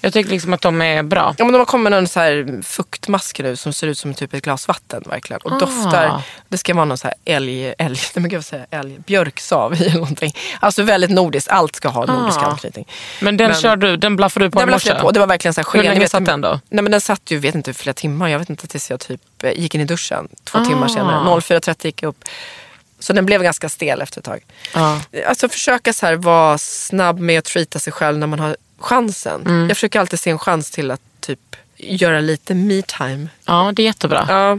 Jag tycker liksom att de är bra.
Ja, men de har kommit med någon så här fuktmask nu som ser ut som typ ett glas vatten verkligen. Och
Ah.
doftar, det ska vara någon så här älg, älg, nej men gud jag, älg, björksav i eller någonting. Alltså väldigt nordiskt, allt ska ha nordisk
Ah.
anknytning.
Men den
Men-
kör du, den blaffade du på
Den
i morse?
jag på, det var verkligen så här
Hur
sken.
länge
Jag vet
satt den då?
Nej men den satt ju, vet inte, flera timmar. Jag vet inte tills jag typ eh, gick in i duschen. Två
Ah.
timmar senare, 04.30 gick jag upp. Så den blev ganska stel efter ett tag.
Ja.
Alltså försöka så här vara snabb med att treata sig själv när man har chansen.
Mm.
Jag försöker alltid se en chans till att typ göra lite me-time.
ja, det är jättebra.
Ja.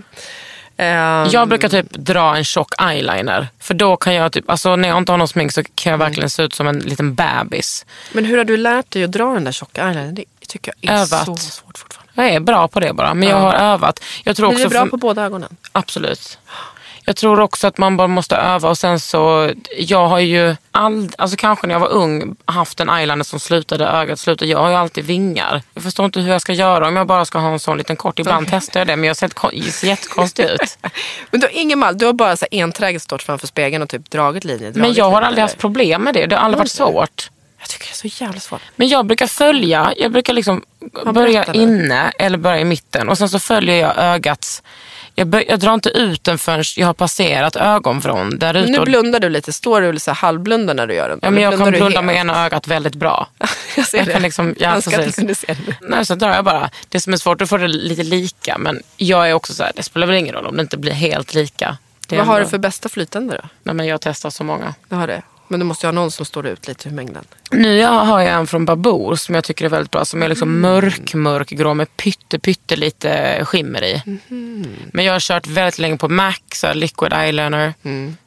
Ehm,
Jag brukar typ dra en tjock eyeliner. För då kan jag typ, alltså när jag inte har någon smink så kan jag verkligen se ut som en liten bebis.
Men hur har du lärt dig att dra den där tjocka eyelinern? Det tycker jag är
Övat.
så svårt fortfarande.
Jag är bra på det bara, men jag har övat. Jag tror
Men du är
också
bra på båda ögonen.
Absolut. Jag tror också att man bara måste öva och sen så, jag har ju ald, alltså kanske när jag var ung haft en eyeliner som slutade, ögat slutade. Jag har ju alltid vingar. Jag förstår inte hur jag ska göra om jag bara ska ha en sån liten kort. Ibland testar jag det men jag ser, ser jättekonstig ut.
Men du har ingen mall, du har bara så enträget stått framför spegeln och typ dragit linjer.
Men
dragit
jag har aldrig haft problem med det. Det har aldrig varit svårt.
Jag tycker det är så jävla svårt.
Men jag brukar följa, jag brukar liksom börja inne eller börja i mitten och sen så följer jag ögats jag, bör, jag drar inte ut den förrän jag har passerat ögonvrån där
Men
ute.
nu blundar du lite, står du så halvblundar när du gör den?
Ja, men jag kan blunda med ena ögat väldigt bra.
Jag ser
jag
det.
kan liksom- ja,
jag önskar att du kunde se det.
Nej, så drar jag bara. Det som är svårt är att få det lite lika. Men jag är också så här, det spelar väl ingen roll om det inte blir helt lika. Det
Vad har du för bästa flytänder då?
Nej, men jag testar så många.
Du har det? Men du måste ju ha någon som står ut lite ur mängden.
Nu har jag en från Babour som jag tycker är väldigt bra. Som är liksom mörk, mörkgrå med pytte, pytte lite skimmer i. Men jag har kört väldigt länge på MAC, så liquid eyeliner.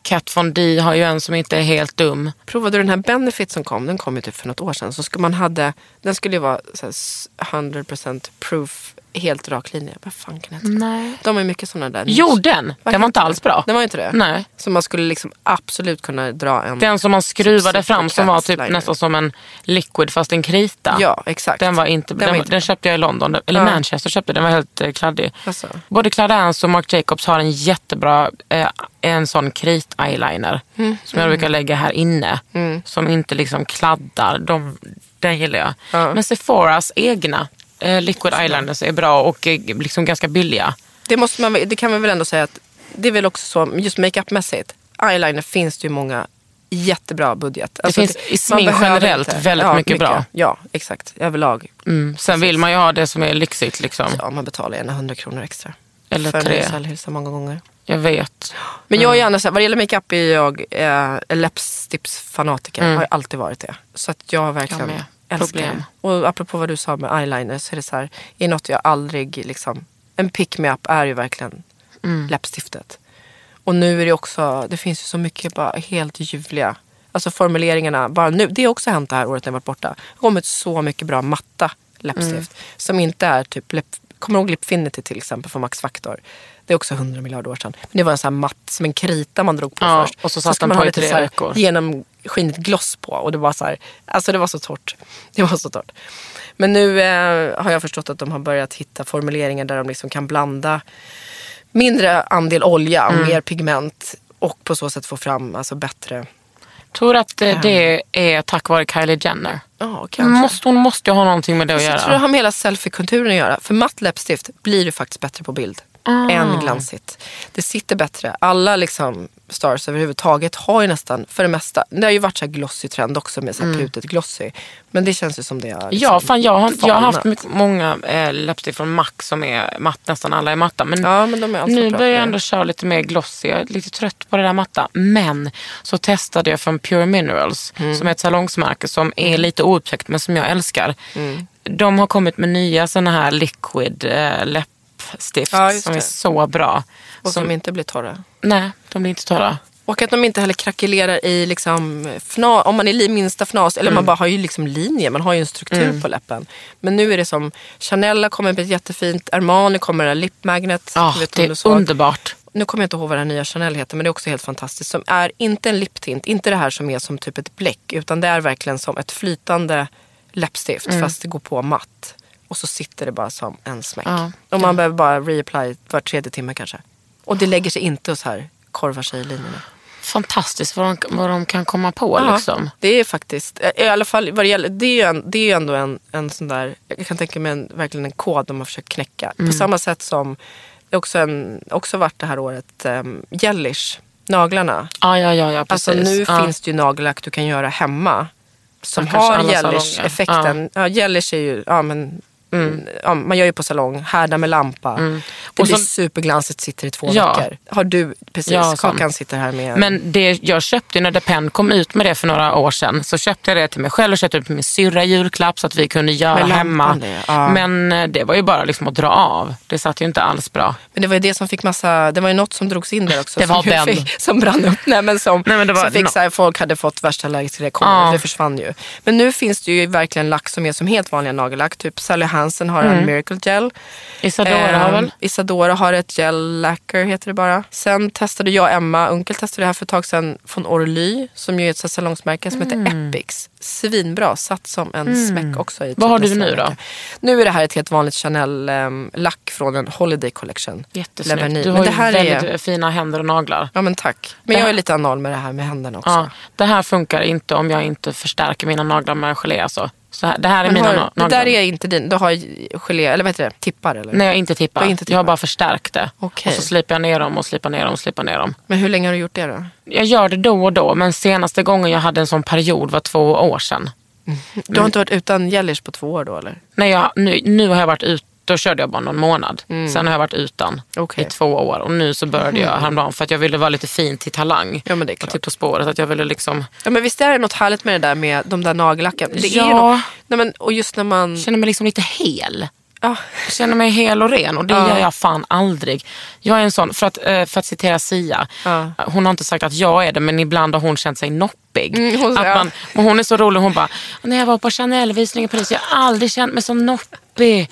Kat Von D har ju en som inte är helt dum.
Provade du den här Benefit som kom? Den kom ju typ för något år sedan. Så skulle man hade, den skulle ju vara så här s- 100% proof, helt rak linje. Vad fan kan det heta?
Nej.
De ju mycket sådana där.
Jo, den.
Vad
Den var inte alls bra.
Den var inte det?
Nej.
Så man skulle liksom absolut kunna dra en...
Den som man skruvade
Typ
fram som var typ nästan som en liquid fast en krita.
Ja, exakt.
Den var inte, den,
var
den,
inte-
köpte jag i London, eller
Ja.
Manchester köpte jag, den var helt eh, kladdig.
Alltså.
Både Clarins och Marc Jacobs har en jättebra, eh, en sån krit-eyeliner.
Mm.
Som jag brukar lägga här inne. Som inte liksom kladdar. De, den gillar jag.
Ja.
Men Sephoras egna eh, liquid eyeliners är bra och eh, liksom ganska billiga.
Det, måste man, det kan man väl ändå säga att det är väl också så, just makeupmässigt. Eyeliner finns det ju många jättebra budget. Alltså
finns i smink generellt väldigt mycket bra.
Ja, exakt. Överlag.
Mm. Sen vill man ju ha det som är lyxigt. Liksom.
Ja, man betalar gärna 100 kronor extra.
Eller
för
tre.
en cellhylsa många gånger.
Jag vet.
Men jag är annars, vad det gäller makeup är jag eh, läppstiftsfanatiker.
Mm.
Har alltid varit det. Så att jag verkligen
Jag.
Älskar
Problem.
Och apropå vad du sa med eyeliner så är det så här, är något jag aldrig liksom, en pick me up är ju verkligen
Mm.
läppstiftet. Och nu är det också, det finns ju så mycket bara helt ljuvliga, alltså formuleringarna bara nu, det har också hänt det här året när jag varit borta. Det har kommit så mycket bra matta läppstift
Mm.
som inte är typ, läpp, kommer du ihåg Lipfinity till exempel från Max Factor? Det är också 100 miljarder år sedan. Men det var en sån här matt, som en krita man drog på
Ja,
först.
och så satt
ska
den
man
på i tre
så
veckor.
Genom, skinigt gloss på. Och det var så här, alltså det var så torrt. Det var så torrt. Men nu eh, har jag förstått att de har börjat hitta formuleringar där de liksom kan blanda mindre andel olja och mer pigment. Och på så sätt få fram alltså, bättre
Tror du att eh, det är tack vare Kylie Jenner?
Ja, kanske.
Måste, hon måste ju ha någonting med det att
Så jag
göra.
tror det har med hela selfie-kulturen att göra. För matt läppstift blir det faktiskt bättre på bild
Ah.
än glansigt. Det sitter bättre. Alla liksom stars överhuvudtaget har ju nästan, för det mesta, det har ju varit så här glossy trend också med så här putet glossy. Men det känns ju som det har liksom
Mm. Ja, fan, jag, har, jag har haft mycket, många eh, läppstift från MAC som är matt, nästan alla är matta. Men,
Ja, men de är
nu börjar jag ändå köra lite mer glossy. Jag är lite trött på det där matta. Men så testade jag från Pure Minerals
Mm.
som är ett salongsmärke som är lite oupptäckt men som jag älskar.
Mm.
De har kommit med nya såna här liquid eh, läppstift
Ja,
som är så bra.
Och som inte blir torra.
Nej, de blir inte torra.
Och att de inte heller krackelerar i liksom fna, om man är minsta fnas, eller
Mm.
man bara har ju liksom linjer, man har ju en struktur på läppen. Men nu är det som, Chanel har kommit med ett jättefint, Armani kommer med lip magnet. Om
det är underbart.
Nu kommer jag inte ihåg vad den nya Chanel heter men det är också helt fantastiskt. Som är inte en liptint, inte det här som är som typ ett bläck utan det är verkligen som ett flytande läppstift
Mm.
fast det går på matt. Och så sitter det bara som en smäck.
Ja.
Och man behöver bara reapply var tredje timme kanske. Och det lägger sig inte så här korvar sig i linjerna.
Fantastiskt vad de, vad de kan komma på liksom.
Det är faktiskt, i alla fall vad det gäller, det är ju, en, det är ändå en, en sån där, jag kan tänka mig en, verkligen en kod de har försökt knäcka.
Mm.
På samma sätt som det också, en, också varit det här året, um, Jellish, naglarna.
Ja, ja, ja, ja precis.
Alltså nu
ja.
finns det ju nagellack du kan göra hemma. Som
Ja,
har
alla
gelish-effekten. Ja. gelish är ju, ja men Ja, man gör ju på salong, härda med lampa. Det
Mm. Och
blir
så-
superglansigt, sitter i två
Ja.
veckor. Har du, precis,
Ja.
Kakan sitter här med
Men det jag köpte när Depend kom ut med det för några år sedan så köpte jag det till mig själv och köpte det till min syrra julklapp så att vi kunde göra
Med
hemma.
det, ja.
Men eh, det var ju bara liksom att dra av. Det satt ju inte alls bra.
Men det var ju det som fick massa, det var ju något som drogs in där också.
Det var
som,
den.
Fick, som brann upp. Nej men som,
Nej, men det var
som fick
no-
så här, folk hade fått värsta allergiska reaktioner.
Ja.
Det försvann ju. Men nu finns det ju verkligen lack som är som helt vanliga nagellack. Typ Sally Hansen har en Miracle Gel.
Isadora har
Ehm,
väl?
Isadora har ett gel lacquer heter det bara. Sen testade jag Emma Unkel testade det här för ett tag sedan från Orly som ju är ett här salongsmärke som
Mm.
heter Epix. Svinbra, satt som en smäck också. I
Vad har du
nästa
nu då?
Nu är det här ett helt vanligt Chanel um, lack från en Holiday Collection.
Jättesnyggt.
Leverny.
Du
Men
har
det
ju
här
väldigt
är...
fina händer och naglar.
Ja men tack. Men
Det
jag
här-
är lite anal med det här med händerna också.
Ja, det här funkar inte om jag inte förstärker mina naglar med gelé. Alltså. Så här, det här är
Men
mina
har, det där är inte din. Du har gelé, eller vad heter det? Tippar eller?
Nej, jag har inte
har inte
Jag har bara förstärkt det.
Okej.
Och så slipar jag ner dem och slipar ner dem och slipar ner dem.
Men hur länge har du gjort det då?
Jag gör det då och då, men senaste gången jag hade en sån period var två år sedan.
Du har inte varit utan gelish på två år då eller?
Nej, jag, nu, nu har jag varit ute, då körde jag bara någon månad. Sen har jag varit utan
Mm. Mm.
i två år. Och nu så började jag häromdagen för att jag ville vara lite fin till talang.
Ja men det är
och
klart.
typ på spåret. Att jag ville liksom
Ja men visst är det något härligt med det där med de där nagellacken? Det är
Ja.
något, nej, men, och just när man...
känner mig liksom lite hel.
Ja,
Jag känner mig hel och ren och det
Ja.
gör jag fan aldrig. Jag är en sån, för att, eh, för att citera Sia,
Ja.
hon har inte sagt att jag är det men ibland har hon känt sig noppig.
Mm, hon-
att man, och hon är så rolig, hon bara, när jag var på Chanel-visning i Paris, jag har aldrig känt mig så noppig.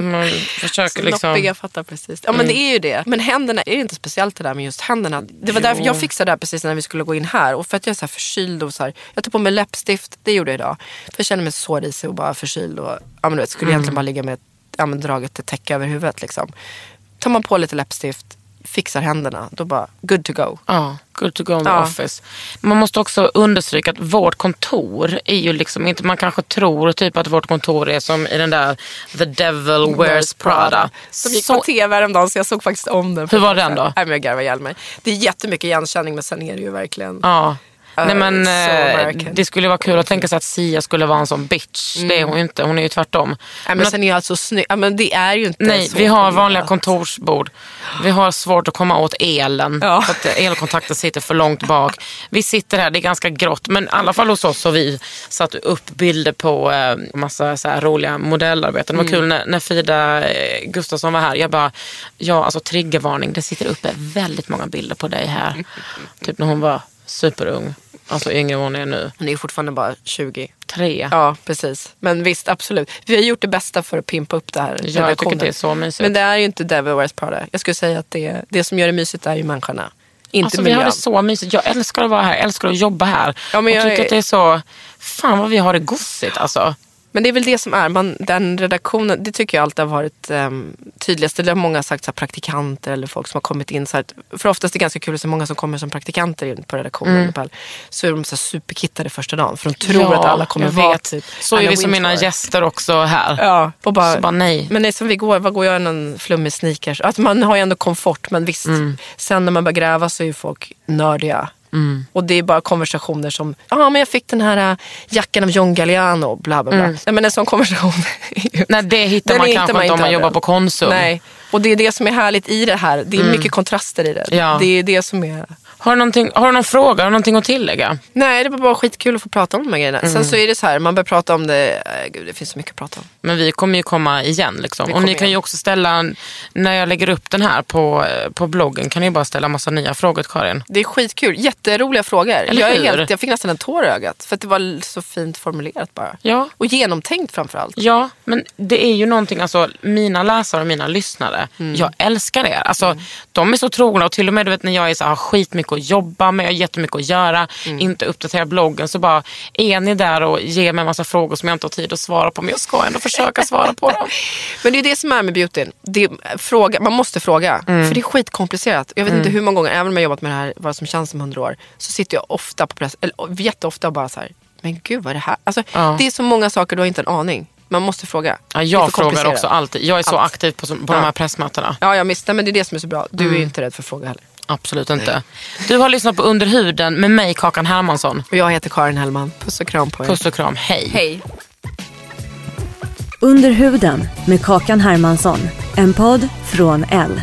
Man försöker liksom...
Noppiga fattar precis. Ja men det är ju det. Men händerna, är det inte speciellt det där med just händerna? Det var därför jag fixade det här precis när vi skulle gå in här. Och för att jag är så här förkyld och så här, jag tog på mig läppstift, det gjorde jag idag. För jag kände mig så risig och bara förkyld och ja, men du vet, skulle egentligen bara ligga med ja, men draget ett täcke över huvudet liksom. Tar man på lite läppstift, fixar händerna, då bara good to go.
Ja, good to go in the
Ja.
office. Man måste också understryka att vårt kontor är ju liksom inte, man kanske tror typ att vårt kontor är som i den där The Devil Wears Prada.
Som gick
Så-
på tv häromdagen så jag såg faktiskt om den.
Hur var den då?
Nej, men jag garvar ihjäl mig. Det är jättemycket igenkänning men sen är det ju verkligen
Ja. Nej, men,
så
eh, det skulle vara kul att tänka sig att Sia skulle vara en sån bitch. Det är hon ju inte, hon är ju tvärtom.
Nej, men,
Men att-
sen är jag alltså snygg. Men det är ju inte
Nej,
så
vi har vanliga kontorsbord. Vi har svårt att komma åt elen.
Ja.
För att elkontakten sitter för långt bak. Vi sitter här, det är ganska grått. Men i alla fall hos oss har vi satt upp bilder på eh, massa så roliga modellarbeten. Det var kul när, när Frida eh, Gustafsson var här. Jag bara, ja alltså triggervarning. Det sitter uppe väldigt många bilder på dig här. typ när hon var superung. Alltså yngre hon är nu.
Hon är ju fortfarande bara 20.
Tre.
Ja, precis. Men visst, absolut. Vi har gjort det bästa för att pimpa upp det här.
Ja, jag tycker det är så mysigt.
Men det är ju inte Devil Wears Prada. Jag skulle säga att det, det som gör det mysigt är ju människorna. Inte
Alltså, vi har det så mysigt. Jag älskar att vara här, jag älskar att jobba här.
Ja, men
jag
jag
tycker
är-
att det är så, fan vad vi har det gossigt alltså.
Men det är väl det som är, man, den redaktionen, det tycker jag alltid har varit um, tydligast. Det har många sagt, så här, praktikanter eller folk som har kommit in. Så här, för oftast är det ganska kul att se många som kommer som praktikanter in på redaktionen. Mm. Så är de så här, superkittade första dagen. För de tror att alla kommer vara
vet.
typ
Så är vi som mina gäster också här.
Ja, och bara,
Så bara nej.
Men det är som vi går, vad går jag i någon flummig sneakers? Att man har ju ändå komfort men visst,
Mm.
sen när man börjar gräva så är ju folk nördiga. Och det är bara konversationer som, ja ah, men jag fick den här äh, jackan av John Galliano, bla bla bla.
Mm.
Nej, men en sån konversation.
Nej, det hittar
Den
man kanske
man
inte om man jobbar på Konsum.
Nej, och det är det som är härligt i det här. Det är mycket kontraster i det.
Ja.
Det är det som är...
Har, du har du någon fråga, har du någonting att tillägga?
Nej, det var bara skitkul att få prata om de här grejerna.
Mm.
Sen så är det så här, man börjar prata om det, äh, gud det finns så mycket att prata om.
Men vi kommer ju komma igen. Liksom. Och ni
kommer
kan ju
igen.
också ställa, när jag lägger upp den här på, eh, på bloggen, kan ni bara ställa massa nya frågor till Karin.
Det är skitkul, jätteroliga frågor. Jag, är helt, jag fick nästan en tår i ögat för att det var så fint formulerat bara.
Ja.
Och genomtänkt framförallt.
Ja, men det är ju någonting, alltså mina läsare och mina lyssnare,
Mm.
jag älskar er. Alltså, De är så trogna och till och med du vet, när jag är så, här, har skitmycket att jobba med, jag har jättemycket att göra,
Mm.
inte uppdaterar bloggen, så bara är ni där och ger mig en massa frågor som jag inte har tid att svara på, men jag ska ändå försöka svara på dem.
Men det är det som är med beautyn. Det fråga, man måste fråga.
Mm.
För det är skitkomplicerat. Jag vet inte hur många gånger, även om jag jobbat med det här vad som känns som hundra år, så sitter jag ofta på press, eller jätteofta och bara så här, men gud vad är det här? Alltså,
Ja.
Det är så många saker du har inte en aning. Man måste fråga.
Ja, jag frågar också alltid. Jag är så
Allt.
aktiv på, på
Ja.
de här pressmötena.
Ja, jag missade, men det är det som är så bra. Du
Mm.
är inte rädd för att fråga heller.
Absolut inte. Du har lyssnat på Under huden med mig, Kakan Hermansson.
Och jag heter Karin Hellman. Puss och kram på er.
Puss och kram, hej.
Hej.
Under huden med Kakan Hermansson. En podd från L.